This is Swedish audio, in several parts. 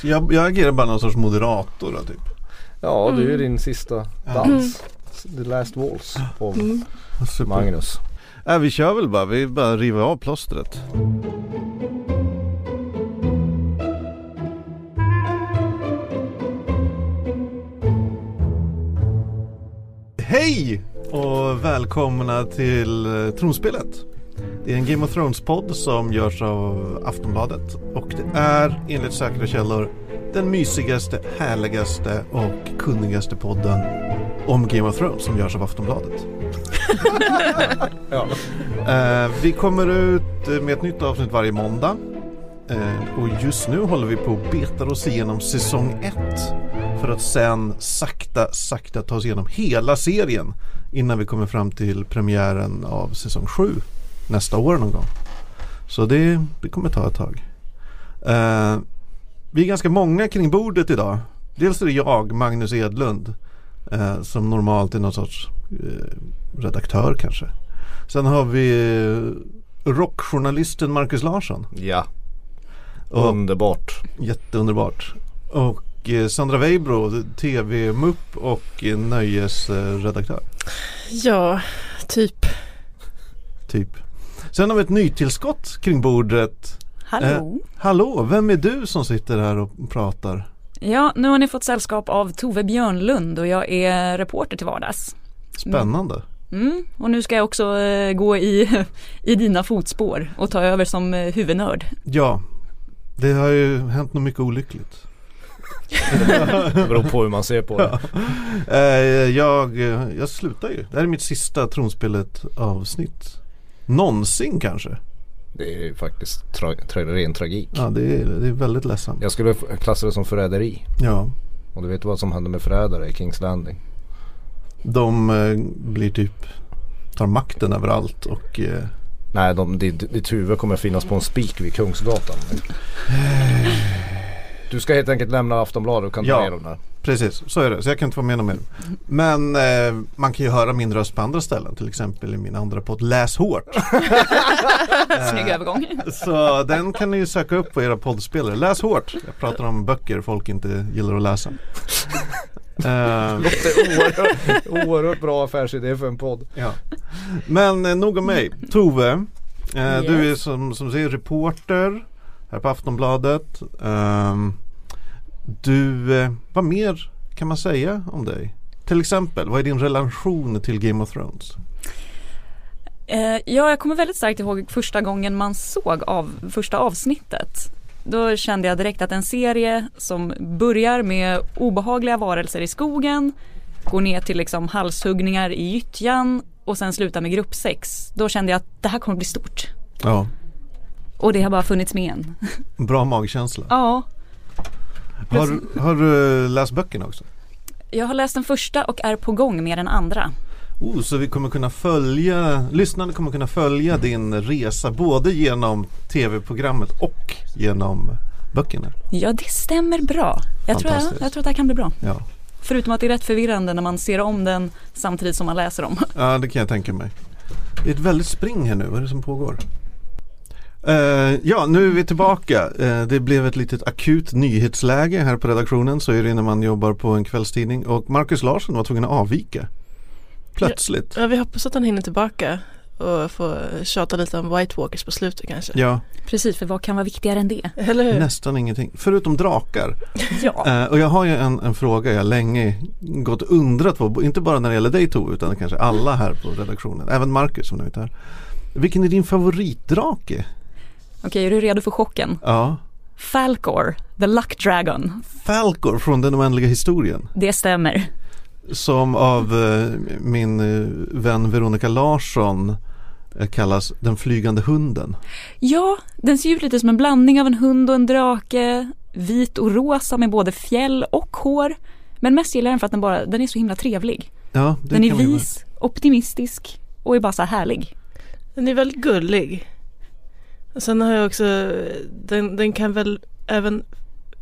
Så jag, jag agerar bara någon sorts moderator då, typ. Ja du är Mm. din sista dans. The last waltz på Mm. Super. Magnus. Äh, vi kör väl bara, vi bara river av plåstret. Hej och välkomna till eh, Tronspelet. Det är en Game of Thrones-podd som görs av Aftonbladet och det är enligt säkra källor den mysigaste, härligaste och kunnigaste podden om Game of Thrones som görs av Aftonbladet. Ja. Eh, vi kommer ut med ett nytt avsnitt varje måndag. Eh, och just nu håller vi på och betar oss igenom säsong 1. För att sen sakta, sakta ta oss igenom hela serien. Innan vi kommer fram till premiären av säsong 7 nästa år någon gång. Så det, det kommer ta ett tag. Eh, vi är ganska många kring bordet idag. Dels är det jag, Magnus Edlund. Eh, som normalt är någon sorts eh, redaktör kanske. Sen har vi eh, rockjournalisten Marcus Larsson. Ja, Och, underbart. jätteunderbart. Och eh, Sandra Weibro, tv-mupp och eh, nöjesredaktör. Ja, typ. Typ. Sen har vi ett nytillskott kring bordet. Hallå! Hallå, vem är du som sitter här och pratar? Ja, nu har ni fått sällskap av Tove Björnlund och jag är reporter till vardags. Spännande. Mm, och nu ska jag också eh, gå i, i dina fotspår och ta över som eh, huvudnörd. Ja, det har ju hänt något mycket olyckligt. Det beror på hur man ser på det. Eh, jag, eh, jag slutar ju. Det här är mitt sista tronspelet avsnitt. Någonsin kanske. Det är ju faktiskt tra- tra- ren tragik. Ja, det är, det är väldigt ledsamt. Jag skulle klassa det som förräderi. Ja, Och du vet vad som hände med förrädare i Kings Landing? de eh, blir typ tar makten över allt och eh, Nej, de, ditt, ditt huvud kommer finnas på en spik vid Kungsgatan. Du ska helt enkelt lämna Aftonbladet och kan ta Ja. ner dem där. Precis, så är det. Så jag kan inte vara med mer. Men eh, man kan ju höra min röst på andra ställen. Till exempel i min andra podd Läs hårt. Snygg övergång. Så den kan ni ju söka upp på era poddspelare. Läs hårt. Jag pratar om böcker folk inte gillar att läsa. Eh, är oerhört, oerhört bra affärsidé för en podd. Ja. Men eh, nog om mig. Tove, eh, du är Yes. som, som säger reporter här på Aftonbladet. Ehm, du, eh, vad mer kan man säga om dig? Till exempel, vad är din relation till Game of Thrones? Eh, ja, jag kommer väldigt starkt ihåg första gången man såg av första avsnittet. Då kände jag direkt att en serie som börjar med obehagliga varelser i skogen, går ner till liksom halshuggningar i gyttjan och sen slutar med gruppsex. Då kände jag att det här kommer bli stort. Ja, Och det har bara funnits med en. bra magkänsla. Ja, Har, du- har du läst böckerna också? jag har läst den första och är på gång med den andra. Oh, så vi kommer kunna följa, lyssnarna kommer kunna följa din resa både genom tv-programmet och genom böckerna. Ja, det stämmer bra. Jag tror, jag, jag tror att det här kan bli bra. Ja. Förutom att det är rätt förvirrande när man ser om den samtidigt som man läser om. Ja, det kan jag tänka mig. Det är ett väldigt spring här nu, vad är det som pågår? Eh, ja, nu är vi tillbaka. Eh, det blev ett litet akut nyhetsläge här på redaktionen. Så är det när man jobbar på en kvällstidning. Och Marcus Larsson var tvungen att avvika. Plötsligt. Ja, vi hoppas att han hinner tillbaka och får tjata lite om White Walkers på slutet kanske. Ja, Precis, för vad kan vara viktigare än det? Eller hur? nästan ingenting. Förutom drakar. Ja. Eh, och jag har ju en, en fråga jag länge gått och undrat på. Inte bara när det gäller dig Tove, utan kanske alla här på redaktionen. Även Marcus som nu är här. Vilken är din favoritdrake? Okej, är du redo för chocken? Ja. Falcor, the luck dragon. Falcor från den oändliga historien. Det stämmer. Som av eh, min eh, vän Veronica Larsson eh, kallas den flygande hunden. Ja, den ser ut lite som en blandning av en hund och en drake. Vit och rosa med både fjäll och hår. Men mest gillar jag den för att den, bara, den är så himla trevlig. Ja, det Den är vis, optimistisk och är bara så här härlig. Den är väldigt gullig. Sen har jag också, den, den kan väl även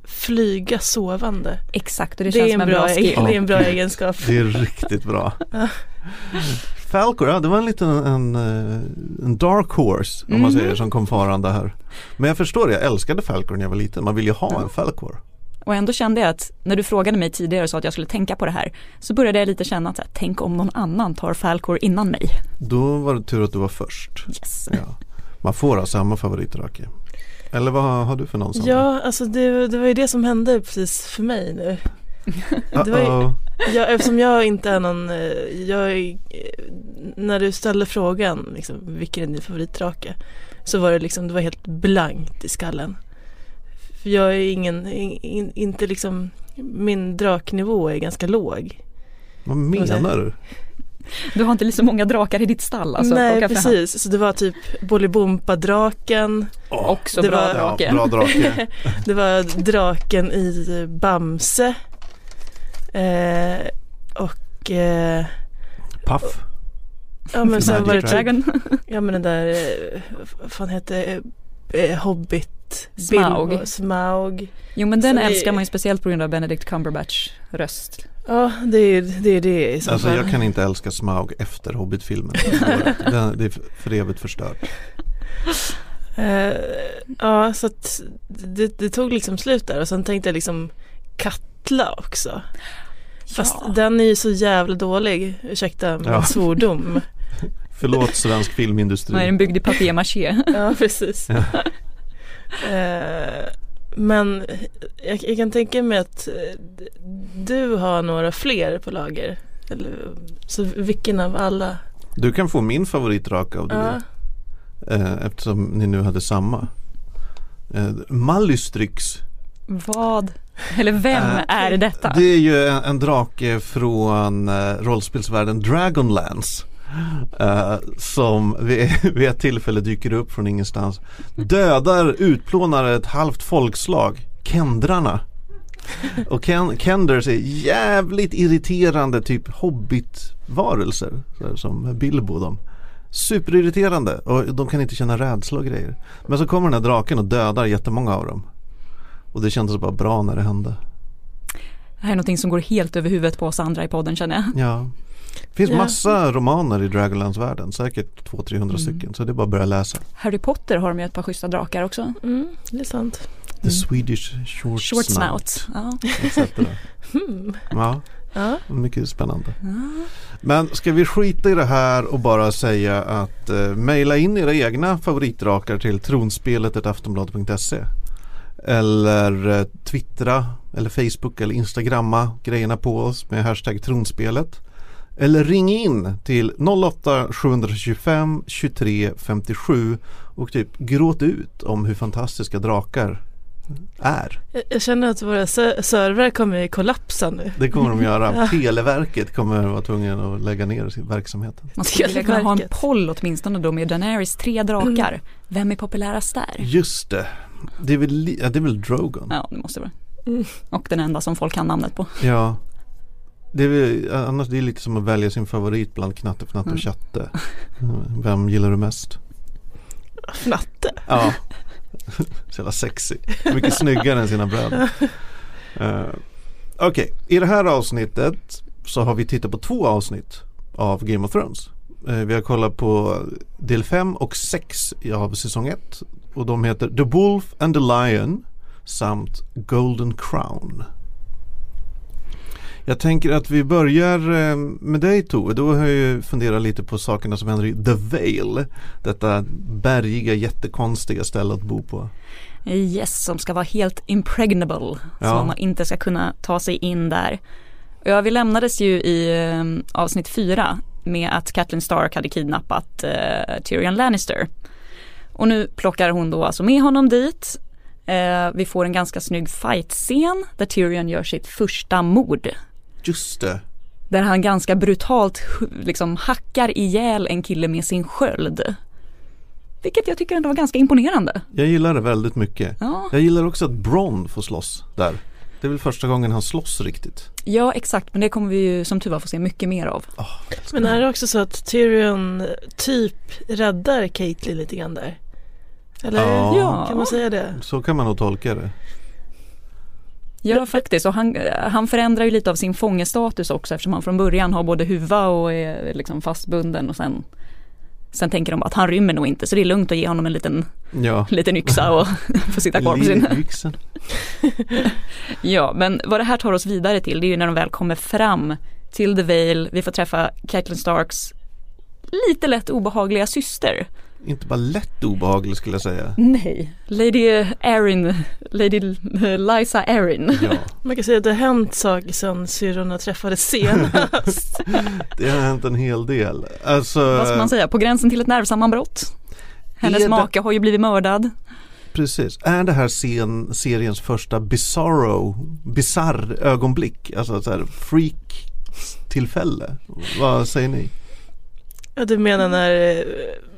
flyga sovande. Exakt, och det, Det, känns är som en bra bra, skill. det är en bra egenskap. Det är riktigt bra. Falcor, ja det var en liten en, eh, en dark horse om man Mhm. säger som kom farande här. Men jag förstår det, jag älskade Falcor när jag var liten. Man vill ju ha en Falcor. Och ändå kände jag att när du frågade mig tidigare och sa att jag skulle tänka på det här så började jag lite känna att tänk om någon annan tar Falkor innan mig. Då var det tur att du var först. Yes. Ja. Man får ha samma favoritdrake. Eller vad har du för någon Sandra? Ja, alltså det, det var ju det som hände precis för mig nu. det var ju-. Jag, eftersom jag inte är någon, eh, jag eh, när du ställde frågan liksom, vilken är din favoritdrake? Så var det liksom, det var helt blankt i skallen. För jag är ingen, in, in, inte liksom, min draknivå är ganska låg. Vad menar du? Du har inte så många drakar i ditt stall alltså? Nej precis, så det var typ Bolibompa-draken, Också Det bra var- Ja, drake. bra drake. det var draken i Bamse eh, och eh, Puff. ja men sen var det typ. Ja men den där, eh, vad fan hette eh, Hobbit, Smaug. Bilbo, Smaug. Jo men den Så det- älskar man ju speciellt på grund av Benedict Cumberbatch röst. Ja det är det, är det i så Alltså fall. jag kan inte älska Smaug efter Hobbit-filmen. Den, det är för evigt förstört. Eh, ja så att det, det tog liksom slut där och sen tänkte jag liksom Katla också. Fast Ja. den är ju så jävla dålig, ursäkta min Ja. svordom. Förlåt svensk filmindustri. Är den byggd i papier-maché. ja precis. Ja. Eh, men jag, jag kan tänka mig att eh, du har några fler på lager. Eller, så vilken av alla? Du kan få min favoritdrake av det. Ja. Eh, eftersom ni nu hade samma. Eh, Mallystrix. Vad? Eller vem är detta? Det är ju en, en drake från rollspelsvärlden Dragonlance. Eh, som vid, vid ett tillfälle dyker upp från ingenstans. Dödar, utplånar ett halvt folkslag. Kendrarna. Och Ken, Kenders är jävligt irriterande typ hobbitvarelser. Som Bilbo de. Superirriterande och de kan inte känna rädsla och grejer. Men så kommer den här draken och dödar jättemånga av dem. Och det kändes bara bra när det hände. Det här är någonting som går helt över huvudet på oss andra i podden känner jag. Ja. Det finns Ja. massa romaner i Dragonlance-världen, säkert 200-300 Mm. stycken. Så det är bara att börja läsa. Harry Potter har de ju ett par schyssta drakar också. Mm, det är sant. The Swedish Short, Short Snout. snout. Ja. Hmm. Ja, Ja. mycket spännande. Ja. Men ska vi skita i det här och bara säga att eh, mejla in era egna favoritdrakar till tronspelet.aftonbladet.se Eller eh, twittra eller Facebook eller instagramma grejerna på oss med hashtag tronspelet. Eller ring in till 08 725 23 57 och typ gråt ut om hur fantastiska drakar är. Jag, jag känner att våra servrar kommer kollapsa nu. Det kommer de göra. Ja. Televerket kommer vara tvungen att lägga ner verksamheten. Man skulle vilja kunna ha en poll åtminstone då med Daenerys tre drakar. Vem är populärast där? Just det. Det är väl, ja, det är väl Drogon? Ja, det måste vara. Mm. Och den enda som folk kan namnet på. Ja. Det är väl, annars det är lite som att välja sin favorit bland Knatte, Fnatte och Mm. Tjatte. Vem gillar du mest? Fnatte. Ja. Så jävla sexy. Mycket snyggare än sina bröder. Uh, Okej, i det här avsnittet så har vi tittat på två avsnitt av Game of Thrones. Eh, vi har kollat på del 5 och 6 av säsong 1 och de heter The Wolf and the Lion samt Golden Crown. Jag tänker att vi börjar eh, med dig Tove. Då har jag ju funderat lite på sakerna som händer i The Vale. Detta bergiga jättekonstiga ställe att bo på. Yes, som ska vara helt impregnable. Ja. Så man inte ska kunna ta sig in där. Ja, vi lämnades ju i eh, avsnitt fyra med att Catelyn Stark hade kidnappat eh, Tyrion Lannister. Och nu plockar hon då alltså med honom dit. Eh, vi får en ganska snygg fight-scen där Tyrion gör sitt första mord. Just det. Där han ganska brutalt liksom hackar ihjäl en kille med sin sköld. Vilket jag tycker ändå var ganska imponerande. Jag gillar det väldigt mycket. Ja, Jag gillar också att Bron får slåss där. Det är väl första gången han slåss riktigt. ja exakt, men det kommer vi ju som tur var få se mycket mer av. Men är det också så att Tyrion typ räddar Caitlyn lite grann där? Eller Ja. kan man säga det? Så kan man nog tolka det. Ja faktiskt och han, han förändrar ju lite av sin fångestatus också eftersom han från början har både huva och är liksom fastbunden och sen Sen tänker de att han rymmer nog inte så det är lugnt att ge honom en liten, Ja. liten yxa och få sitta kvar på sin. Ja, men vad det här tar oss vidare till det är ju när de väl kommer fram till The Vale, vi får träffa Catelyn Starks lite lätt obehagliga syster. Inte bara lätt obehaglig skulle jag säga. Nej, Lady Erin, Lady Liza Erin. Ja, Man kan säga att det har hänt saker sedan syrrorna träffades senast. det har hänt en hel del. Alltså, Vad ska man säga, på gränsen till ett nervsammanbrott. Hennes det- make har ju blivit mördad. precis. Är det här scen, seriens första bizarro, bizarr ögonblick? Alltså så här freak tillfälle. Vad säger ni? Ja, du menar när eh,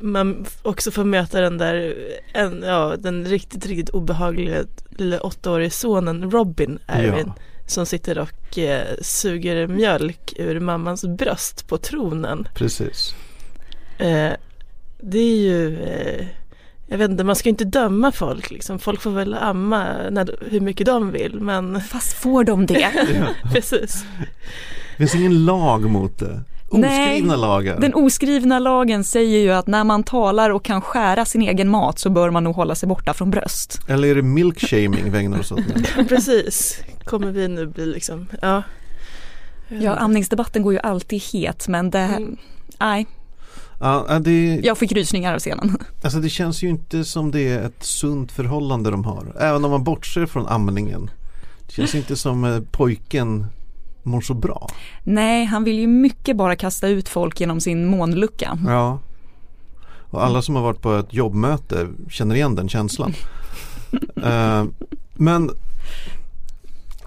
man också får möta den där, en, ja, den riktigt, riktigt obehagliga lilla åttaåriga sonen Robin Erwin. Ja. Som sitter och eh, suger mjölk ur mammans bröst på tronen. Precis. Eh, det är ju, eh, jag vet inte, man ska inte döma folk liksom. Folk får väl amma när, hur mycket de vill men Fast får de det? Precis. Det finns ingen lag mot det. Nej, Oskrivna lagar. Den oskrivna lagen säger ju att när man talar och kan skära sin egen mat så bör man nog hålla sig borta från bröst. Eller är det milkshaming vi ägnar oss åt nu? Precis, kommer vi nu bli liksom, ja. Ja, amningsdebatten går ju alltid het men det, Mm. nej, Ja, det, jag fick rysningar av scenen. alltså det känns ju inte som det är ett sunt förhållande de har. Även om man bortser från amningen. Det känns inte som eh, pojken mår så bra. Nej, han vill ju mycket bara kasta ut folk genom sin månlucka. Ja. Och alla som har varit på ett jobbmöte känner igen den känslan. Eh, men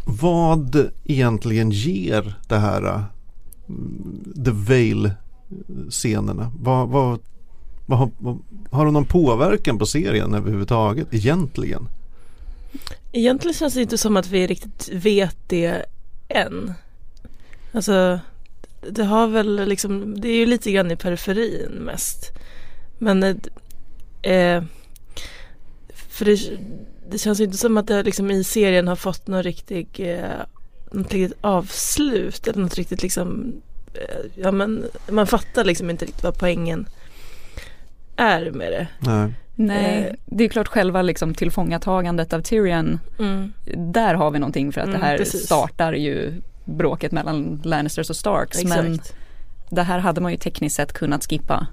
vad egentligen ger det här eh, The Veil scenerna? Vad, vad, vad, har- vad, har de någon påverkan på serien överhuvudtaget egentligen? Egentligen känns det inte som att vi riktigt vet det än. Alltså, det har väl liksom, det är ju lite grann i periferin mest. Men, eh, eh, för det, det känns ju inte som att det liksom i serien har fått någon riktig, eh, något riktigt avslut eller något riktigt liksom, eh, ja men man fattar liksom inte riktigt vad poängen är med det. Nej. Nej, Eh. det är klart själva liksom tillfångatagandet av Tyrion, Mm. där har vi någonting för att Mm, det här precis. startar ju bråket mellan Lannisters och Starks. Men Exakt. det här hade man ju tekniskt sett kunnat skippa.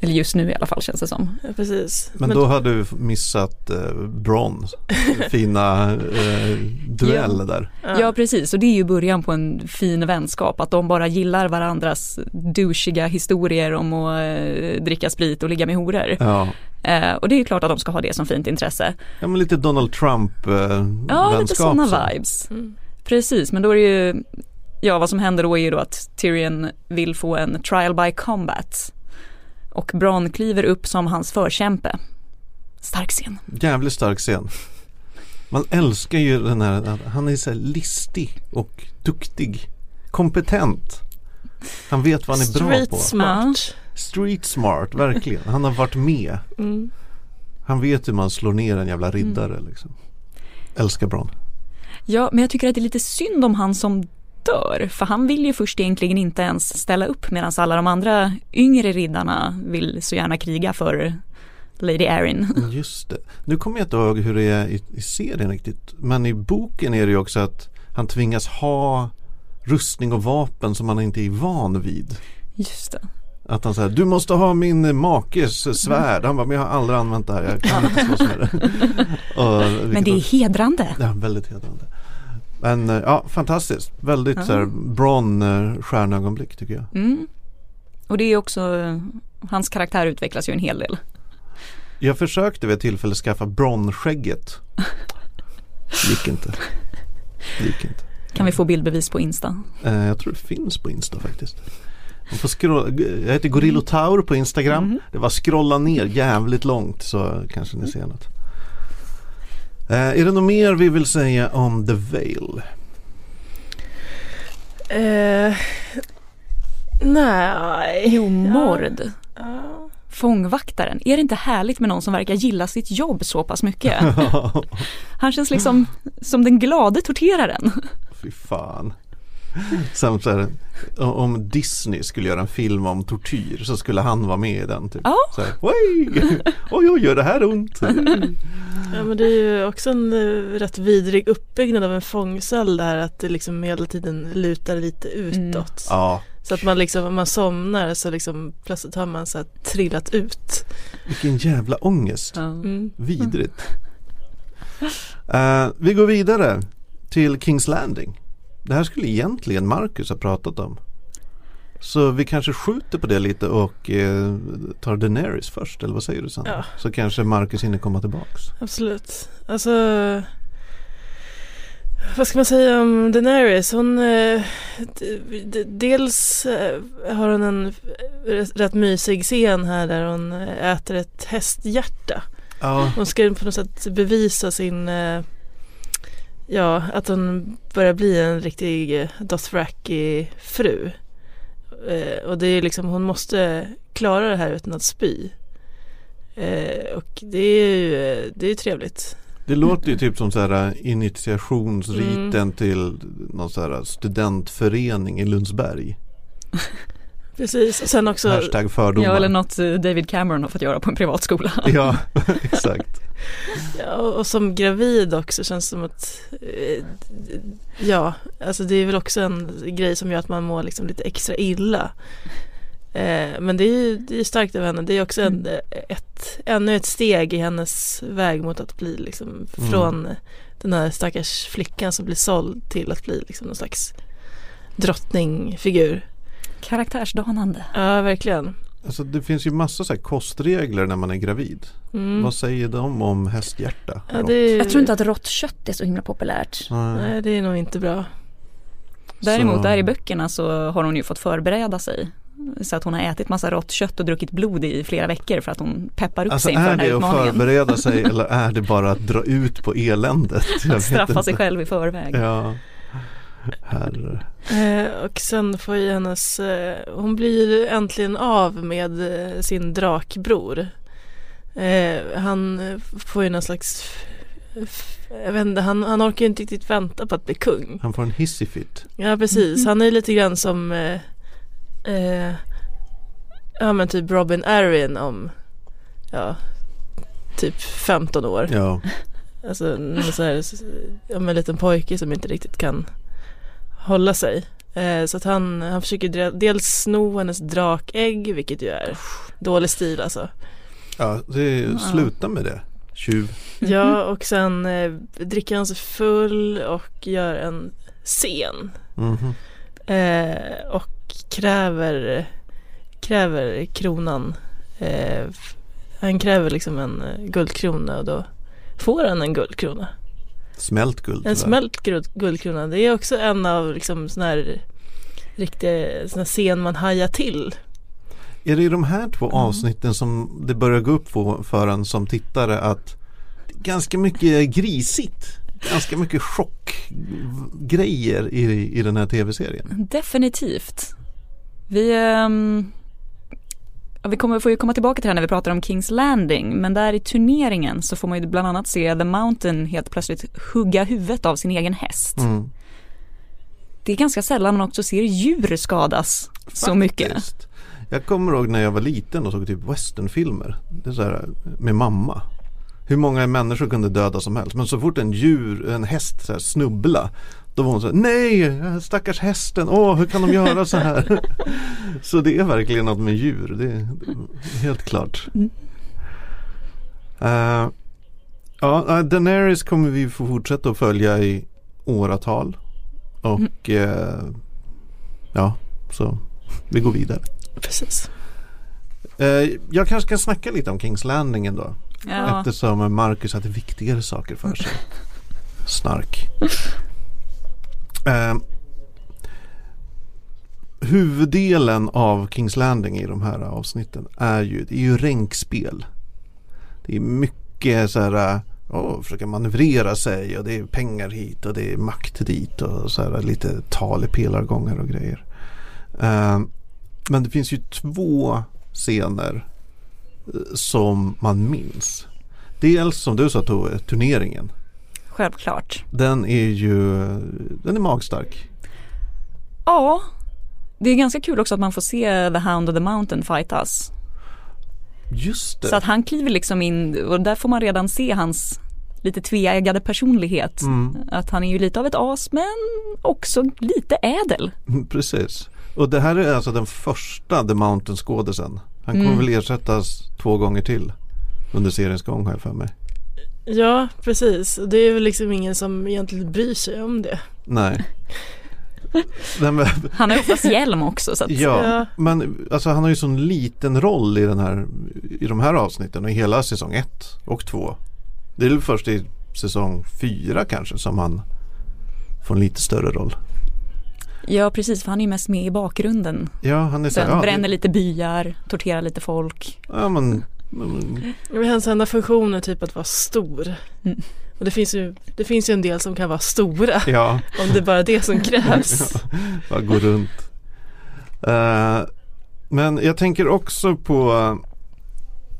Eller just nu i alla fall känns det som. Ja, precis. Men då hade du missat eh, Bron fina eh, duell Ja. där. Ja. precis och det är ju början på en fin vänskap att de bara gillar varandras douchiga historier om att eh, dricka sprit och ligga med horor. Ja. Eh, och det är ju klart att de ska ha det som fint intresse. ja, men lite Donald Trump eh, Ja, lite sådana så. vibes. Mm. Precis, men då är det ju, ja vad som händer då är ju då att Tyrion vill få en trial by combat. Och Bronn kliver upp som hans förkämpe. Stark scen. Jävligt stark scen. Man älskar ju den här, han är så listig och duktig. Kompetent. Han vet vad han är bra Street på. smart. Street smart, verkligen. Han har varit med. Mm. Han vet hur man slår ner en jävla riddare liksom. Älskar Bron. Ja, men jag tycker att det är lite synd om han som dör. För han vill ju först egentligen inte ens ställa upp medan alla de andra yngre riddarna vill så gärna kriga för Lady Erin. Just det. Nu kommer jag inte ihåg hur det är i, i serien riktigt. Men i boken är det ju också att han tvingas ha rustning och vapen som han inte är van vid. Just det. Att han säger du måste ha min makes svärd. Han bara, men jag har aldrig använt det här. Jag kan inte slåss med det. Och, Men det är hedrande. Ja, väldigt hedrande. Men eh, ja, fantastiskt. Väldigt Ja. så här Bron eh, stjärnögonblick tycker jag. Mm. Och det är också, hans karaktär utvecklas ju en hel del. Jag försökte vid ett tillfälle skaffa Bron-skägget. Gick inte. Gick inte. Kan vi få bildbevis på Insta? Eh, jag tror det finns på Insta faktiskt. Man får scrolla, jag heter Gorillo Taur på Instagram. Mhm. Det var scrolla ner jävligt långt så kanske ni ser något. Eh, är det något mer vi vill säga om The Veil? Eh, nej. Jo, mord. Ja. Fångvaktaren. Är det inte härligt med någon som verkar gilla sitt jobb så pass mycket? Han känns liksom som den glade torteraren. Fy fan. Samt så här, om Disney skulle göra en film om tortyr så skulle han vara med i den. Typ. Ja. Så här, oj, oj, oj, gör det här ont? Ja men det är ju också en eh, rätt vidrig uppbyggnad av en fångcell där att det liksom hela tiden lutar lite utåt. Ja, Så att man liksom, om man somnar så liksom plötsligt har man så här trillat ut. vilken jävla ångest. Ja. Mm. Vidrigt. Eh, vi går vidare till Kings Landing. Det här skulle egentligen Marcus ha pratat om. Så vi kanske skjuter på det lite och eh, tar Daenerys först, eller vad säger du Sandra? Ja. Så kanske Marcus hinner komma tillbaks. Absolut. Alltså vad ska man säga om Daenerys? Hon eh, dels eh, har hon en rätt, rätt mysig scen här där hon eh, äter ett hästhjärta. Ja, Hon ska på något sätt bevisa sin eh, Ja, att hon börjar bli en riktig eh, Dothraki fru. Eh, och det är liksom, hon måste klara det här utan att spy. Eh, och det är ju eh, det är trevligt. det låter ju typ som så här eh, initiationsriten Mm. till någon så här studentförening i Lundsberg. Precis, och sen också Hashtag fördomar. ja, eller något eh, David Cameron har fått göra på en privatskola. Ja, exakt. Ja, och som gravid också känns det som att eh, Ja, alltså det är väl också en grej som gör att man mår liksom lite extra illa. Eh, men det är ju det är starkt av henne. Det är också en, ett, ännu ett steg i hennes väg mot att bli liksom Mm. från den här stackars flickan som blir såld till att bli liksom någon slags drottningfigur. Karaktärsdanande. Ja, verkligen. Alltså det finns ju massa så här kostregler när man är gravid. Mm. Vad säger de om hästhjärta? Ja, det är, Jag tror inte att rått kött är så himla populärt. Nej. Nej, det är nog inte bra. Däremot Så- där i böckerna så har hon ju fått förbereda sig. Så att hon har ätit massa rått kött och druckit blod i flera veckor för att hon peppar upp Alltså sig inför är den här det att utmaningen. förbereda sig eller är det bara att dra ut på eländet? Att straffa sig själv i förväg. Ja. Herre. Eh, och sen får ju hennes, eh, hon blir äntligen av med eh, sin drakbror. Eh, han får ju någon slags, jag vet inte, han, han orkar ju inte riktigt vänta på att bli kung. Han får en hissifit. Ja precis, han är lite grann som, ja men typ Robin Arryn om, ja, typ 15 år. Ja. Alltså någon så här, ja, en liten pojke som inte riktigt kan hålla sig. Eh, så att han, han försöker dels sno hennes drakägg, vilket ju är dålig stil alltså. ja, det sluta med det. Tjuv. Ja, och sen eh, dricker han sig full och gör en scen. Mhm. Eh, och kräver, kräver kronan. Eh, han kräver liksom en eh, guldkrona och då får han en guldkrona. Smält guld. En smält guld- guldkrona. Det är också en av liksom sån här riktiga sån här scen man hajar till. Är det i de här två Mm. avsnitten som det börjar gå upp för, för en som tittare att ganska mycket grisigt. Ganska mycket chockgrejer i, i den här tv-serien. Definitivt. Vi, ja, vi kommer, får ju komma tillbaka till det här när vi pratar om Kings Landing, men där i turneringen så får man ju bland annat se The Mountain helt plötsligt hugga huvudet av sin egen häst. Mm. Det är ganska sällan man också ser djur skadas så mycket. Faktiskt. Jag kommer ihåg när jag var liten och såg typ westernfilmer. Det är så här, med mamma. Hur många människor kunde döda som helst. Men så fort en djur, en häst så här, snubbla. Då var hon så här, nej stackars hästen, åh hur kan de göra så här? så det är verkligen något med djur, det är, helt klart. Eh, ja, eh, Daenerys kommer vi få fortsätta att följa i åratal. Och eh, ja, så vi går vidare. Precis. Eh, jag kanske ska snacka lite om Kings Landing ändå. Ja. Eftersom Marcus hade viktigare saker för sig. Snark. Eh, huvuddelen av Kings Landing i de här avsnitten är ju, det är ju ränkspel. Det är mycket så här, oh, försöka manövrera sig och det är pengar hit och det är makt dit och så här lite tal i pelargångar och grejer. Eh, men det finns ju två scener eh, som man minns. Dels som du sa Tove, turneringen. Självklart. Den är ju den är magstark. Ja, det är ganska kul också att man får se The Hound of the Mountain fightas. Just det. Så att han kliver liksom in och där får man redan se hans lite tveeggade personlighet. Mm. Att han är ju lite av ett as men också lite ädel. Precis. Och det här är alltså den första The Mountain skådisen. Han kommer Mm. väl ersättas två gånger till under seriens gång har jag för mig. Ja, precis. Och det är väl liksom ingen som egentligen bryr sig om det. Nej. Han har oftast hjälm också så att ja, Ja. men alltså han har ju sån liten roll i, den här, i de här avsnitten och i hela säsong ett och två. Det är väl först i säsong fyra kanske som han får en lite större roll. Ja precis för han är ju mest med i bakgrunden. Ja, han är så Sen ja, bränner det, lite byar, torterar lite folk. ja, men, men, Men hans enda funktion är typ att vara stor. Mm. Och det finns, ju, det finns ju en del som kan vara stora ja. om det är bara det som krävs. Bara gå runt. Eh, men jag tänker också på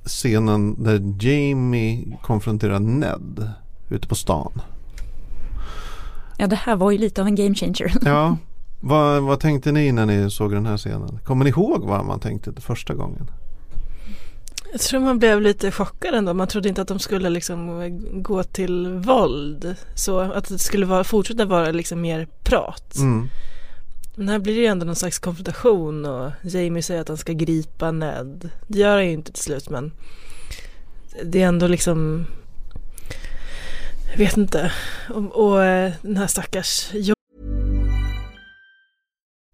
scenen där Jamie konfronterar Ned ute på stan. Ja det här var ju lite av en game changer. Ja, vad, vad tänkte ni när ni såg den här scenen? Kommer ni ihåg vad man tänkte första gången? Jag tror man blev lite chockad ändå. Man trodde inte att de skulle liksom gå till våld. Så att det skulle vara, fortsätta vara liksom mer prat. Mm. Men här blir det ju ändå någon slags konfrontation och Jamie säger att han ska gripa Ned. Det gör han ju inte till slut men det är ändå liksom jag vet inte. Och, och eh, den här stackars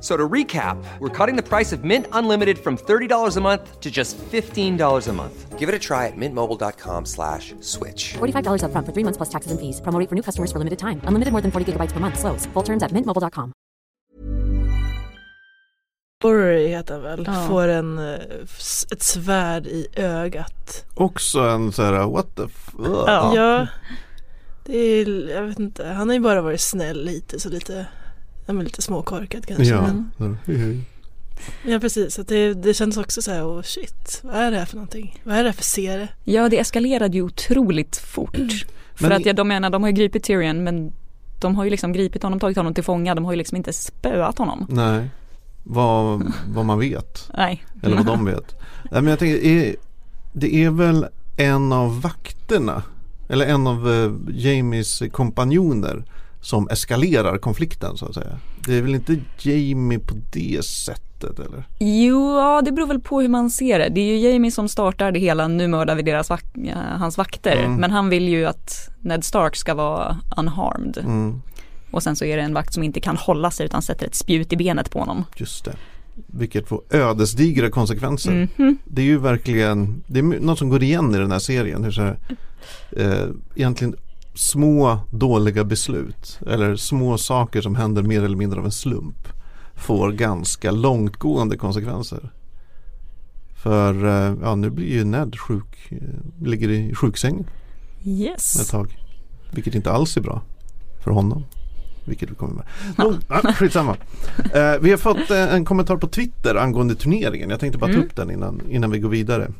F- So to recap, we're cutting the price of Mint Unlimited from $30 a month to just $15 a month. Give it a try at mintmobile.com slash switch. $45 upfront for three months plus taxes and fees. Promo for new customers for limited time. Unlimited more than 40 gigabytes per month. Slows. Full terms at mintmobile.com. Rory heter han väl, Ja. får en, eh, ett svärd i ögat. Också en så här what the f- Ja. ja. Det är, jag vet inte, han har ju bara varit snäll lite så lite, ja men lite småkorkad kanske. Ja. Men, Mm. ja precis, så att det, det känns också så här, oh shit, vad är det här för någonting? Vad är det här för serie? Ja det eskalerade ju otroligt fort. För Men- att jag, de menar, de har ju gripit Tyrion men de har ju liksom gripit honom, tagit honom till fånga, de har ju liksom inte spöat honom. Nej, vad, vad man vet. Nej. Eller vad de vet. Nej, men jag tänker, är, det är väl en av vakterna eller en av eh, Jamies kompanjoner som eskalerar konflikten så att säga. Det är väl inte Jamie på det sättet eller? Jo, ja, det beror väl på hur man ser det. Det är ju Jamie som startar det hela, nu mördar vi deras vak ja, hans vakter. Mm. Men han vill ju att Ned Stark ska vara unharmed. Mm, Och sen så är det en vakt som inte kan hålla sig utan sätter ett spjut i benet på honom. just det. Vilket får ödesdigra konsekvenser. Mhm. Det är ju verkligen, det är något som går igen i den här serien. Hur så här, eh, egentligen små dåliga beslut eller små saker som händer mer eller mindre av en slump får ganska långtgående konsekvenser. För eh, ja, nu blir ju Ned sjuk, eh, ligger i sjuksängen ett Yes. tag. Vilket inte alls är bra för honom. Vilket vi kommer med. No, ah, skitsamma. Eh, vi har fått eh, en kommentar på Twitter angående turneringen. Jag tänkte bara ta Mm. upp den innan, innan vi går vidare.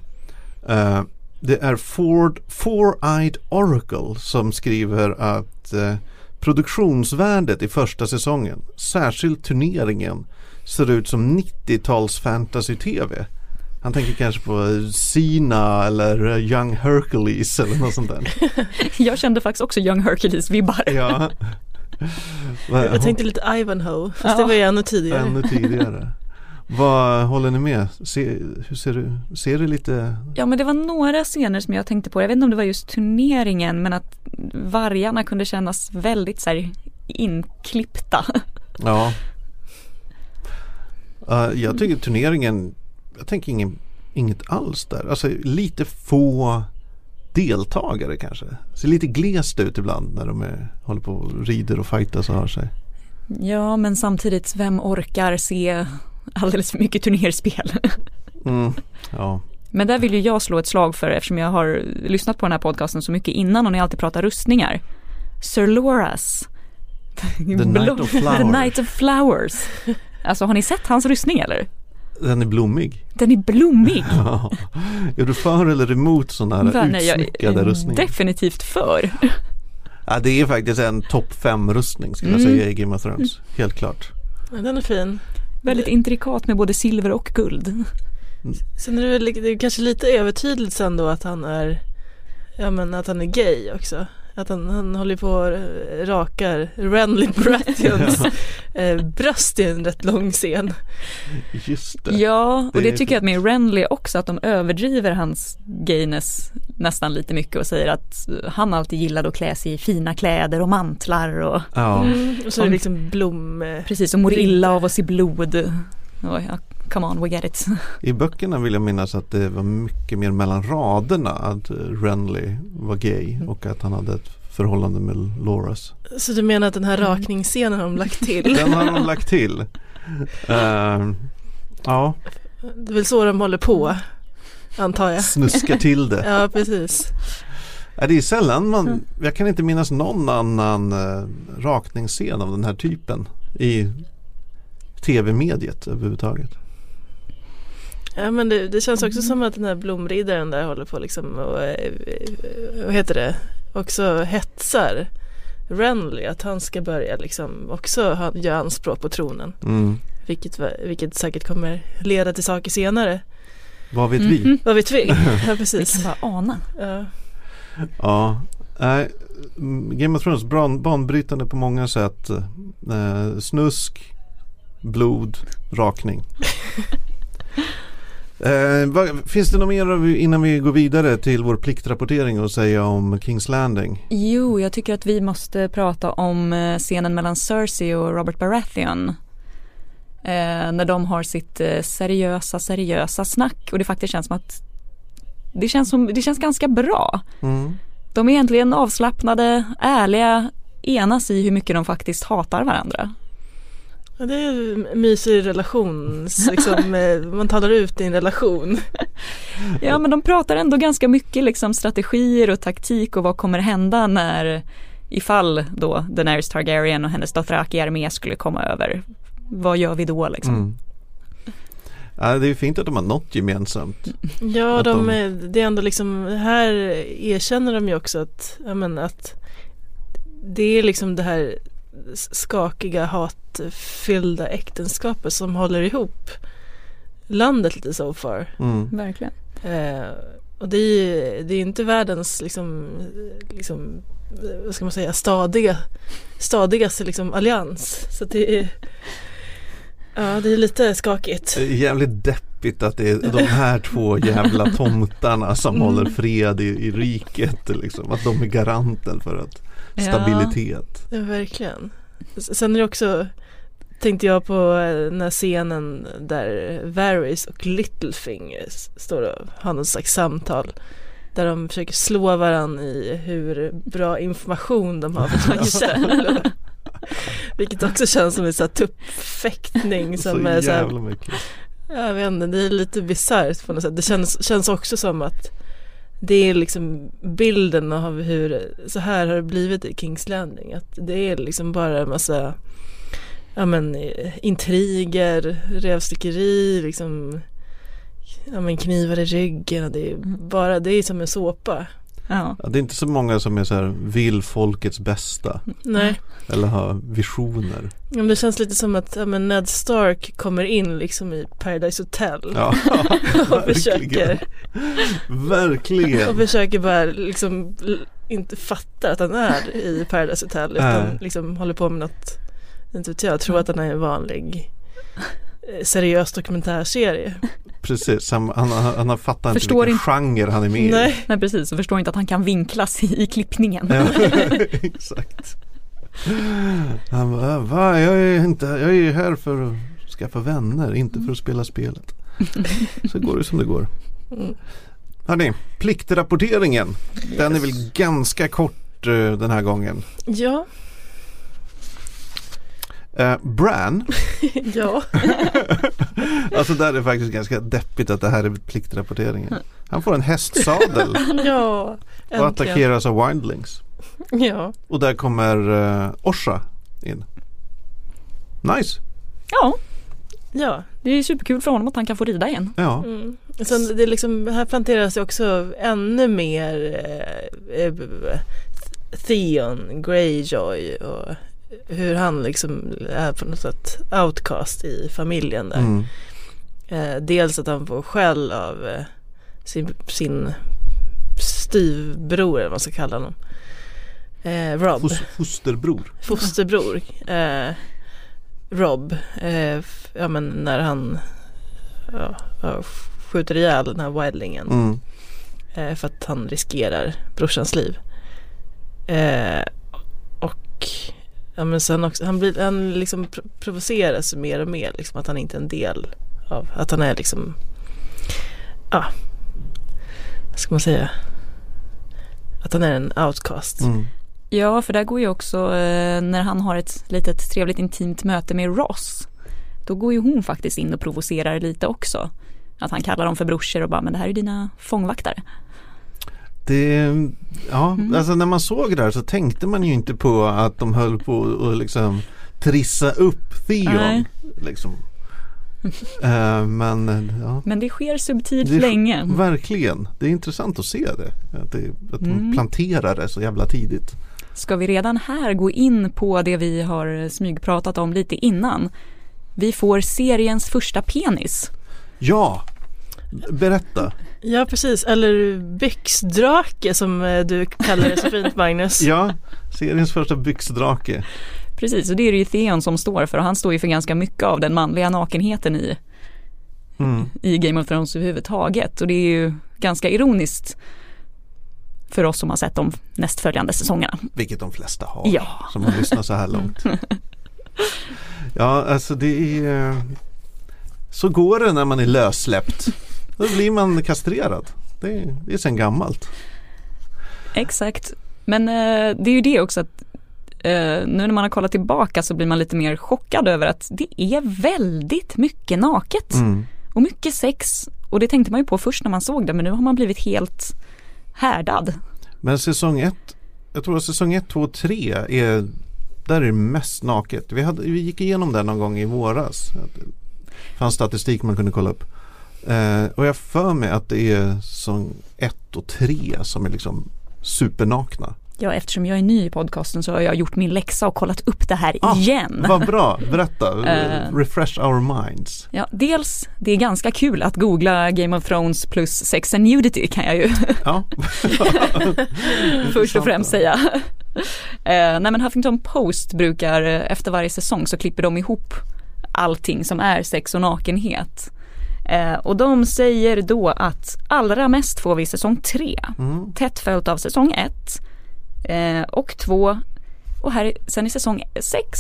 Eh, det är Ford Four-Eyed Oracle som skriver att eh, produktionsvärdet i första säsongen, särskilt turneringen, ser ut som 90-tals fantasy-tv. Han tänker kanske på eh, Sina eller eh, Young Hercules eller något sånt där. Jag kände faktiskt också Young Hercules-vibbar. Ja. Jag tänkte lite Ivanhoe, fast Ja. det var ju ännu tidigare. Ännu tidigare. Vad håller ni med? Se, hur ser du? Ser det lite? Ja men det var några scener som jag tänkte på, jag vet inte om det var just turneringen men att vargarna kunde kännas väldigt så här inklippta. Ja. Uh, jag tycker turneringen, jag tänker ingen, inget alls där. Alltså lite få deltagare kanske. Ser lite glest ut ibland när de är, håller på och rider och fightas och har sig. Ja men samtidigt, vem orkar se alldeles för mycket turnerspel? Mm. Ja. Men där vill ju jag slå ett slag för eftersom jag har lyssnat på den här podcasten så mycket innan och ni alltid pratar rustningar. Sir Loras The Night of The Flowers. Night of Flowers. Alltså har ni sett hans rustning eller? Den är blommig. Den är blommig. Ja. Är du för eller emot sådana här nej, jag utsmyckade rustningar? definitivt för. Ja, det är faktiskt en topp fem rustning skulle jag Mm. säga i Game of Thrones. Helt klart. Den är fin. Väldigt intrikat med både silver och guld. Sen är det, väl, det är kanske lite övertydligt sen då att han är Ja men att han är gay också. Att han, han håller på och rakar Renly Baratheons eh, bröst i en rätt lång scen. Just det. Ja, och Det det, tycker jag att med Renly också, att de överdriver hans gayness nästan lite mycket och säger att han alltid gillade att klä sig i fina kläder och mantlar och Ja. Mm. Och så är det liksom blom... precis och mår illa av att se blod. Oj, ja, come on, we get it. I böckerna vill jag minnas att det var mycket mer mellan raderna att Renly var gay och att han hade ett förhållande med Loras. Så du menar att den här rakningsscenen har de lagt till? Den har de lagt till. Ehm, ja, Det är väl så de håller på, antar jag. snuskar till det. Ja, precis. Det är sällan man, jag kan inte minnas någon annan eh, rakningsscen av den här typen i tv-mediet överhuvudtaget. Ja men det, det känns också som att den här blomriddaren där håller på liksom och, eh, vad heter det, också hetsar Renly att han ska börja liksom också ha, göra anspråk på tronen. Mm. Vilket, vilket säkert kommer leda till saker senare. Vad vet vi? Mhm. Vad vet vi? Ja Vi precis. kan bara ana. Ja. Ja, nej, mm, Game of Thrones ban, banbrytande på många sätt. Eh, snusk, blod, rakning. Eh, vad, finns det något mer innan vi går vidare till vår pliktrapportering och säga om Kings Landing? Jo, jag tycker att vi måste prata om eh, scenen mellan Cersei och Robert Baratheon. Eh, när de har sitt eh, seriösa, seriösa snack och det faktiskt känns som att det känns, som, det känns ganska bra. Mm. De är egentligen avslappnade, ärliga, enas i hur mycket de faktiskt hatar varandra. Ja, det är en mysig relation, liksom, eh, man talar ut i en relation. Ja men de pratar ändå ganska mycket liksom strategier och taktik och vad kommer hända när ifall då Daenerys Targaryen och hennes Dothraki-armé skulle komma över. Vad gör vi då liksom? Mm. Ja, det är fint att de har något gemensamt. Ja, de, de- är- det är ändå liksom, här erkänner de ju också att, men att det är liksom det här skakiga hatfyllda äktenskapet som håller ihop landet lite so far. Mm. Verkligen. Eh, och det är ju det är inte världens liksom, liksom vad ska man säga, stadiga, stadigaste liksom allians. Så det är, ja det är lite skakigt. Det är jävligt deppigt att det är de här två jävla tomtarna som Mm. håller fred i, i riket. Liksom. Att de är garanten för att Ja. Ja, stabilitet. verkligen. Sen är det också, tänkte jag på eh, den här scenen där Varys och Littlefinger står och har något slags samtal. Där de försöker slå varandra i hur bra information de har för källor. Vilket också känns som en sån här tuppfäktning som så är så här, mycket. jag vet inte, det är lite bisarrt på något sätt. Det känns, känns också som att det är liksom bilden av hur, så här har det blivit i Kings Landing. Att det är liksom bara en massa, ja men intriger, rövstickeri, liksom, ja men knivar i ryggen. och Det är bara, det är som en såpa. Ja. Ja, det är inte så många som är så här vill folkets bästa Nej, eller har visioner. men det känns lite som att ja, men Ned Stark kommer in liksom i Paradise Hotel. Ja, och försöker Verkligen. Och försöker bara liksom inte fatta att han är i Paradise Hotel utan Nej. liksom håller på med något, inte vet jag, tror att han är en vanlig seriös dokumentärserie. Precis, han, han, han har fattat inte Förstår vilken inte. genre han är med i. Nej, Nej precis, och förstår inte att han kan vinklas i, i klippningen. Ja, exakt. Han bara, va? Jag är, inte, jag är här för att skaffa vänner, inte för att spela spelet. Så går det som det går. Hörni, pliktrapporteringen. Den är väl ganska kort eh, den här gången. ja, Eh, Bran, ja, alltså där är det faktiskt ganska deppigt att det här är pliktrapporteringen. Han får en hästsadel ja, och äntligen. attackeras av wildlings. Ja, Och där kommer uh, Orsa in. Nice. Ja, Ja, det är superkul för honom att han kan få rida igen. Ja. mm. Sen det är liksom, här planteras det också ännu mer eh, eh, Theon Greyjoy och hur han liksom är på något sätt outcast i familjen där. Mm. Eh, dels att han får skäll av eh, sin, sin styvbror eller vad man ska kalla honom. Eh, Rob, Fos- fosterbror. fosterbror. Eh, Rob, eh, ja men när han ja, ja, skjuter ihjäl den här wildlingen. Mm. Eh, för att han riskerar brorsans liv. Eh, och ja, men sen också, han, blir, han liksom pro- provoceras mer och mer. Liksom, att han inte är en del av, att han är liksom, ja, vad ska man säga? Att han är en outcast. Mm. Ja, för där går ju också eh, när han har ett litet trevligt intimt möte med Ross. Då går ju hon faktiskt in och provocerar lite också. Att han kallar dem för brorsor och bara, men det här är dina fångvaktare. Det, ja, Mm. alltså när man såg det här så tänkte man ju inte på att de höll på att liksom trissa upp Theon. Liksom. Eh, men ja, Men det sker subtilt Det länge. verkligen. Det är intressant att se det. Att, det, att de Mm. planterar det så jävla tidigt. Ska vi redan här gå in på det vi har smygpratat om lite innan? Vi får seriens första penis. Ja, berätta. Ja precis, eller byxdrake som eh, du kallar det så fint Magnus. Ja, seriens första byxdrake. Precis, och det är det ju Theon som står för och han står ju för ganska mycket av den manliga nakenheten i, Mm. i Game of Thrones överhuvudtaget. Och det är ju ganska ironiskt för oss som har sett de nästföljande säsongerna. Vilket de flesta har Ja. som har lyssnat så här långt. Ja, alltså det är Så går det när man är lössläppt. Då blir man kastrerad. Det är, det är sen gammalt. Exakt. Men eh, det är ju det också att eh, nu när man har kollat tillbaka så blir man lite mer chockad över att det är väldigt mycket naket Mm. och mycket sex. Och det tänkte man ju på först när man såg det men nu har man blivit helt härdad. Men säsong ett Jag tror att säsong ett, två, tre är Där är det mest naket. Vi, hade, vi gick igenom det någon gång i våras. Det fanns statistik man kunde kolla upp. Eh, och jag för mig att det är säsong ett och tre som är liksom supernakna. Ja, eftersom jag är ny i podcasten så har jag gjort min läxa och kollat upp det här Ah, igen. Vad bra, berätta. Eh. Refresh our minds. Ja, dels, det är ganska kul att googla Game of Thrones plus sex and nudity kan jag ju Ja. först och främst säga. Eh, nej men Huffington Post brukar eh, efter varje säsong så klipper de ihop allting som är sex och nakenhet. Eh, och de säger då att allra mest får vi säsong tre, Mm. tätt följt av säsong ett eh, och två och här sen i säsong sex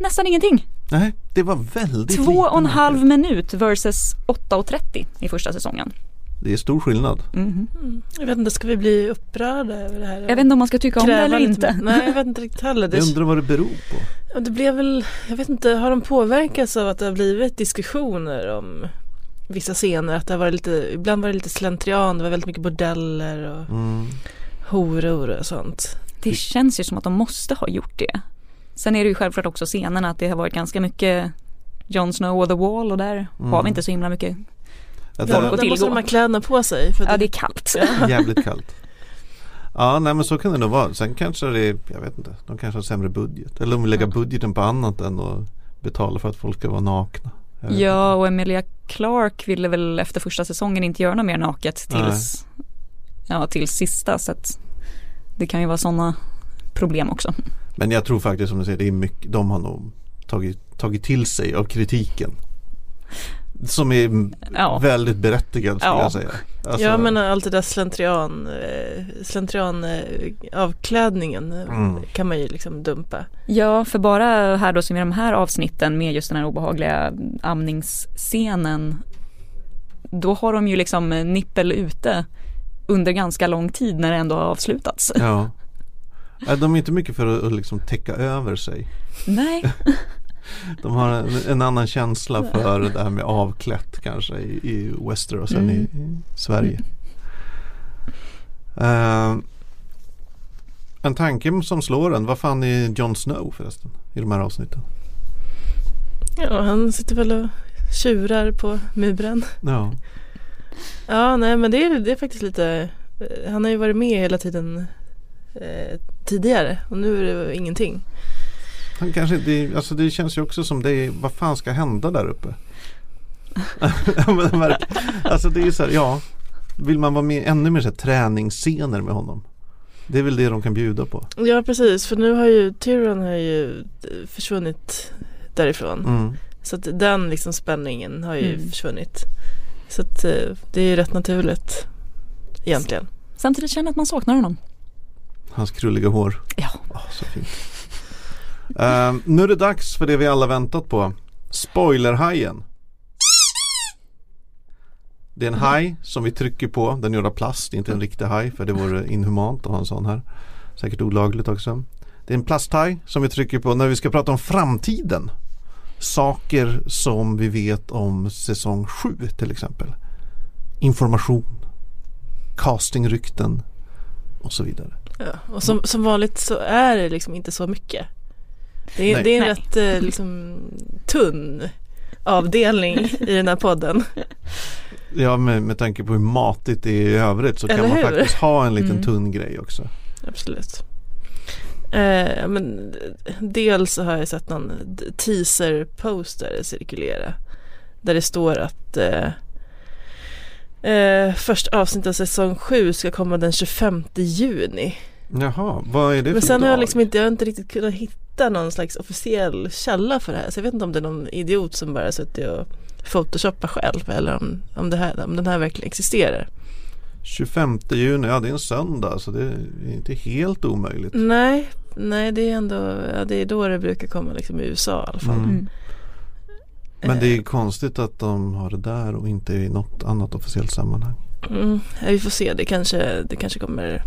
nästan ingenting. Nej, det var väldigt Två och en halv minut versus 8.30 i första säsongen. Det är stor skillnad. Mhm. Jag vet inte, ska vi bli upprörda över det här? Jag vet inte om man ska tycka om det eller inte. Nej, jag vet inte riktigt heller. Det, Jag undrar vad det beror på. det blev väl, jag vet inte, har de påverkats av att det har blivit diskussioner om vissa scener? Att det varit lite, ibland var det lite slentrian, det var väldigt mycket bordeller och Mm. horor och sånt. Det känns ju som att de måste ha gjort det. Sen är det ju självklart också scenerna att det har varit ganska mycket Jon Snow och The Wall och där Mm. har vi inte så himla mycket. Att Där, det och där måste tillgå. de ha kläderna på sig. För Ja det, det är kallt. är jävligt kallt. Ja, nej men så kan det nog vara. Sen kanske det är, jag vet inte, de kanske har sämre budget. Eller de vill lägga budgeten på annat än att betala för att folk ska vara nakna. Ja och Emilia Clark ville väl efter första säsongen inte göra något mer naket tills, ja, tills sista så det kan ju vara sådana problem också. Men jag tror faktiskt som du säger, det är mycket, de har nog tagit, tagit till sig av kritiken. Som är Ja. väldigt berättigad skulle Ja. jag säga. Alltså, Jag menar allt det där slentrian, eh, slentrian eh, avklädningen eh, Mm. kan man ju liksom dumpa. Ja, för bara här då som i de här avsnitten med just den här obehagliga amningsscenen då har de ju liksom nippel ute under ganska lång tid när det ändå har avslutats. Ja. Nej, De är inte mycket för att, att liksom täcka över sig. Nej, De har en, en annan känsla för det här med avklätt kanske i, i Westeros än i, i Sverige. Eh, En tanke som slår en, vad fan är Jon Snow förresten i de här avsnitten? Ja, han sitter väl och tjurar på muren. Ja, Ja, nej men det är, det är faktiskt lite eh, Han har ju varit med hela tiden eh, tidigare och nu är det ingenting. Han kanske det, alltså det känns ju också som det är, vad fan ska hända där uppe? Alltså det är ju så här, ja, vill man vara med ännu mer så här, träningsscener med honom? Det är väl det de kan bjuda på. Ja precis för nu har ju Tyrion har ju eh, försvunnit därifrån. Mm. Så att den liksom spänningen har ju Mm. försvunnit. Så att eh, det är ju rätt naturligt egentligen. Samtidigt känner jag att man saknar honom. Hans krulliga hår. Ja. Åh, så fint. Uh, nu är det dags för det vi alla väntat på. Spoilerhajen. Det är en haj som vi trycker på. Den är gjord av plast, inte en riktig haj för det vore inhumant att ha en sån här. Säkert olagligt också. Det är en plasthaj som vi trycker på när vi ska prata om framtiden. Saker som vi vet om säsong 7 till exempel. Information, castingrykten och så vidare. Ja. Och som, som vanligt så är det liksom inte så mycket. Det är, det är en rätt eh, liksom tunn avdelning i den här podden. Ja med, med tanke på hur matigt det är i övrigt så kan Eller man hur? faktiskt ha en liten Mm. tunn grej också. Absolut. Eh, men dels så har jag sett någon teaser-poster cirkulera. Där det står att eh, eh, första avsnittet av säsong 7 ska komma den 25 juni. Jaha, vad är det Men för sen har dag? jag liksom inte, jag har inte riktigt kunnat hitta någon slags officiell källa för det här. Så jag vet inte om det är någon idiot som bara suttit och photoshoppar själv eller om, om, det här, om den här verkligen existerar. 25 juni, ja det är en söndag så det är inte helt omöjligt. Nej, nej det är ändå, ja, det är då det brukar komma liksom i USA i alla fall. Mm. Mm. Men det är konstigt att de har det där och inte i något annat officiellt sammanhang. Mm, ja, vi får se, det kanske, det kanske kommer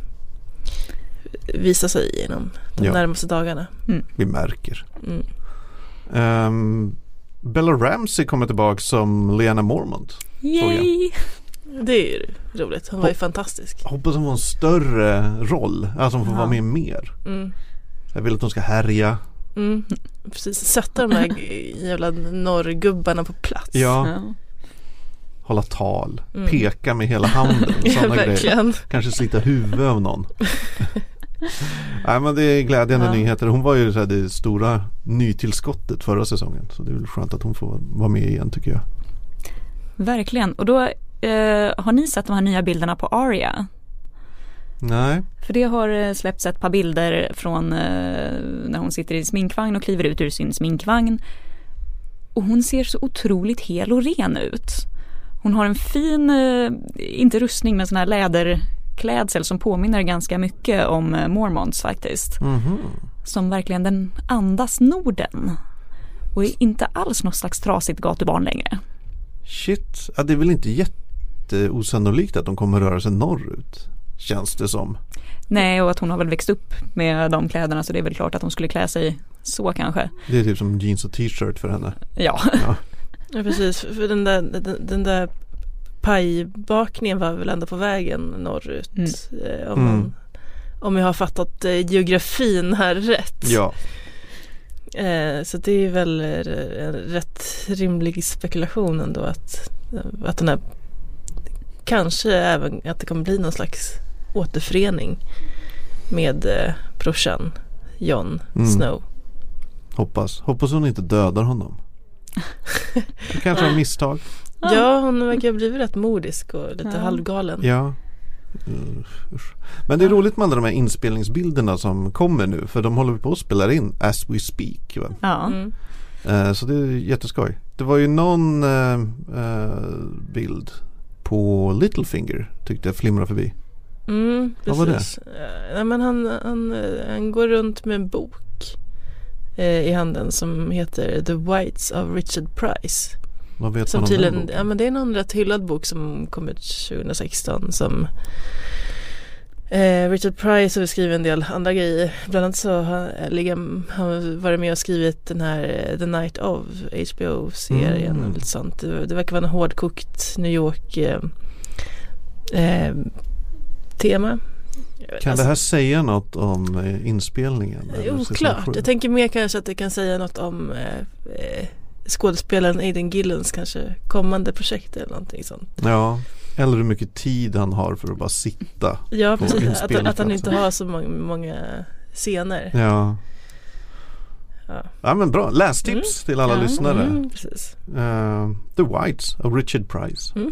visa sig inom de Ja. närmaste dagarna. Vi märker. Mm. Ehm, Bella Ramsey kommer tillbaka som Lena Mormont. Yay! Det är ju roligt, hon var ju fantastisk. Hoppas hon får en större roll, alltså hon får Ja. vara med mer. Mm. Jag vill att hon ska härja. Mm. Precis, sätta de här jävla norrgubbarna på plats. Ja, Ja. hålla tal, Mm. peka med hela handen. Ja, sådana grejer. verkligen. Kanske slita huvudet av någon. Nej men det är glädjande Ja. nyheter. Hon var ju så här det stora nytillskottet förra säsongen. Så det är väl skönt att hon får vara med igen tycker jag. Verkligen. Och då eh, har ni sett de här nya bilderna på Aria? Nej, För det har eh, släppts ett par bilder från eh, när hon sitter i sminkvagn och kliver ut ur sin sminkvagn. Och hon ser så otroligt hel och ren ut. Hon har en fin, eh, inte rustning men sån här läderklädsel som påminner ganska mycket om eh, Mormonts faktiskt. Mhm. Som verkligen den andas Norden. Och är inte alls något slags trasigt gatubarn längre. shit. Ja, det är väl inte jätteosannolikt att de kommer röra sig norrut. Känns det som. Nej och att hon har väl växt upp med de kläderna så det är väl klart att hon skulle klä sig så kanske. Det är typ som jeans och t-shirt för henne. Ja. Ja. Ja precis, för den där, den, den där pajbakningen var väl ändå på vägen norrut. Mm. Eh, om, Mm. man, om jag har fattat eh, geografin här rätt. ja. Eh, så det är väl eh, en rätt rimlig spekulation ändå att, att den här kanske även att det kommer bli någon slags återförening med eh, brorsan Jon Mm. Snow. Hoppas. Hoppas hon inte dödar honom. Det kanske var misstag. Ja, hon verkar ha blivit rätt modisk och lite Ja. halvgalen. Ja. Usch. Men det är roligt med alla de här inspelningsbilderna som kommer nu. För de håller på att spela in as we speak. Va? ja. Mm. Eh, så det är jätteskoj. Det var ju någon eh, eh, bild på Littlefinger tyckte jag flimrade förbi. Mm, Vad var det? Nej, men han, han, han går runt med en bok i handen som heter The Whites of Richard Price. Vad vet Som man om den tydligen, boken? ja men det är någon rätt hyllad bok som kom ut 2016 som eh, Richard Price har skrivit en del andra grejer. Bland annat så har han har varit med och skrivit den här eh, The Night of HBO-serien Mm. och lite sånt. Det, det verkar vara en hårdkokt New York eh, eh, tema. Kan det här säga något om eh, inspelningen? oklart. Jag tänker mer kanske att det kan säga något om eh, eh, skådespelaren Aiden Gillens kanske kommande projekt eller någonting sånt. Ja, eller hur mycket tid han har för att bara sitta. Ja, precis. Att, att han inte har så många, många scener. Ja, Ja. ja men bra. Lästips till alla Ja, lyssnare. Mm, precis. Eh, The Whites av Richard Price. Mm.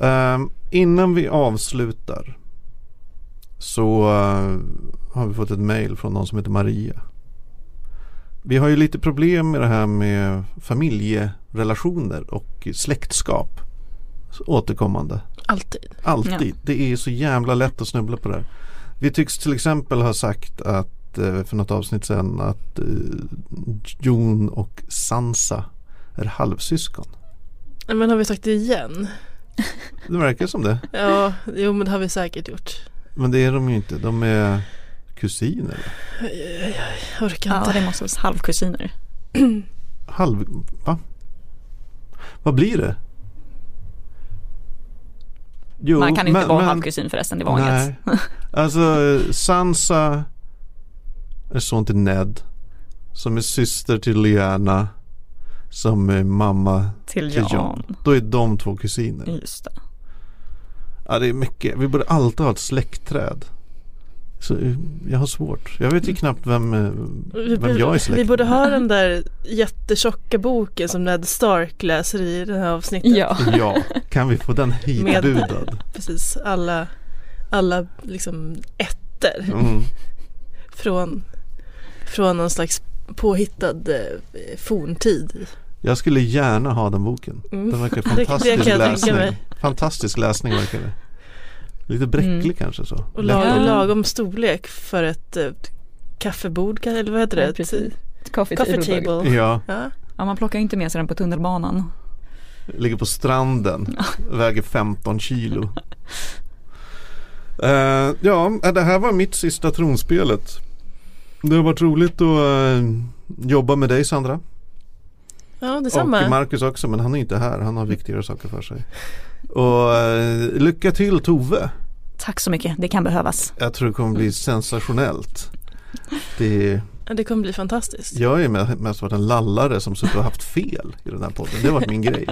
Eh, innan vi avslutar så eh, har vi fått ett mail från någon som heter Maria. Vi har ju lite problem med det här med familjerelationer och släktskap. Återkommande. Alltid. Alltid. Det är så jävla lätt att snubbla på det här. Vi tycks till exempel ha sagt att eh, för något avsnitt sedan att eh, Jon och Sansa är halvsyskon. Men har vi sagt det igen? Det verkar som det. Ja, jo men det har vi säkert gjort. Men det är de ju inte. De är kusiner. Jag orkar Ja, inte. det måste vara halvkusiner. Halv... Va? Vad blir det? Jo, Man kan inte men- vara men- halvkusin förresten, det var inget. Nej. Alltså Sansa är son till Ned. Som är syster till Lyanna. Som är mamma Till till Jon. Jan. Då är de två kusiner. Just det. Ja det är mycket. Vi borde alltid ha ett släktträd. Så eh, jag har svårt. Jag vet ju knappt vem, eh, Vi, vem jag är släkt vi borde ha den där jättetjocka boken som Ned Stark läser i det här avsnittet. Ja. Ja, kan vi få den hitbudad? Precis, alla, alla liksom ettor Mm. från, från någon slags påhittad eh, forntid. Jag skulle gärna ha den boken. Mm. Den verkar Det- det fantastisk läsning. Fantastisk läsning verkar det. Lite bräcklig Mm. kanske så. Och Lätt lag, att- lagom storlek för ett eh, kaffebord, eller vad heter det? Ja, precis. Coffee, Coffee table. table. Ja, Ja. Ja, man plockar inte med sig den på tunnelbanan. ligger på stranden. Väger 15 kilo. Eh, ja, det här var mitt sista tronspelet. Det har varit roligt att eh, jobba med dig Sandra. ja, detsamma. Och Marcus också, men han är inte här. Han har viktigare saker för sig. Och eh, lycka till Tove. Tack så mycket, det kan behövas. Jag tror det kommer bli sensationellt. Det, det kommer bli fantastiskt. jag är med- mest varit en lallare som suttit och haft fel i den här podden. Det har varit min grej.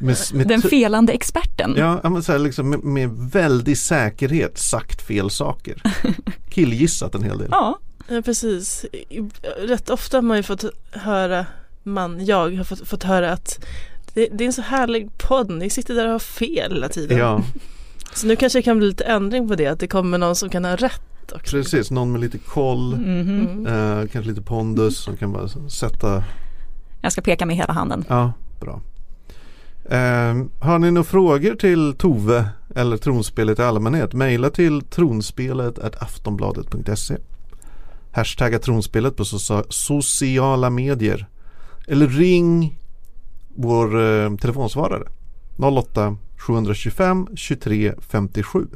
Med, med Den felande experten. Ja, men så här, liksom, med, med väldig säkerhet sagt fel saker. Killgissat en hel del. Ja, Ja, precis. Rätt ofta har man ju fått höra, man, jag har fått, fått höra att det, det är en så härlig podd, ni sitter där och har fel hela tiden. Ja, Så nu kanske det kan bli lite ändring på det, att det kommer någon som kan ha rätt också. precis. Någon med lite koll. mhm. Mm. Eh, kanske lite pondus som kan bara sätta jag ska peka med hela handen. Ja, bra. Eh, har ni några frågor till Tove eller tronspelet i allmänhet? Maila till tronspelet aftonbladet.se Hashtagga tronspelet på socia- sociala medier. Eller ring vår eh, telefonsvarare 08 725 23 57.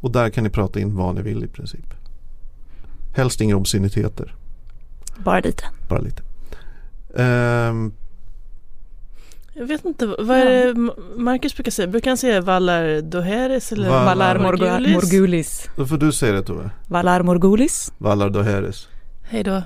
Och där kan ni prata in vad ni vill i princip. Helst inga obsceniteter, Bara lite. bara lite. Ehm, Jag vet inte, vad är det Marcus brukar säga? Brukar han säga Valar Doheres eller Valar Valar Morgu- Morgulis? Morgulis. Då får du säga det Tove. Valar Morgulis. Valar Doheres. Hej då.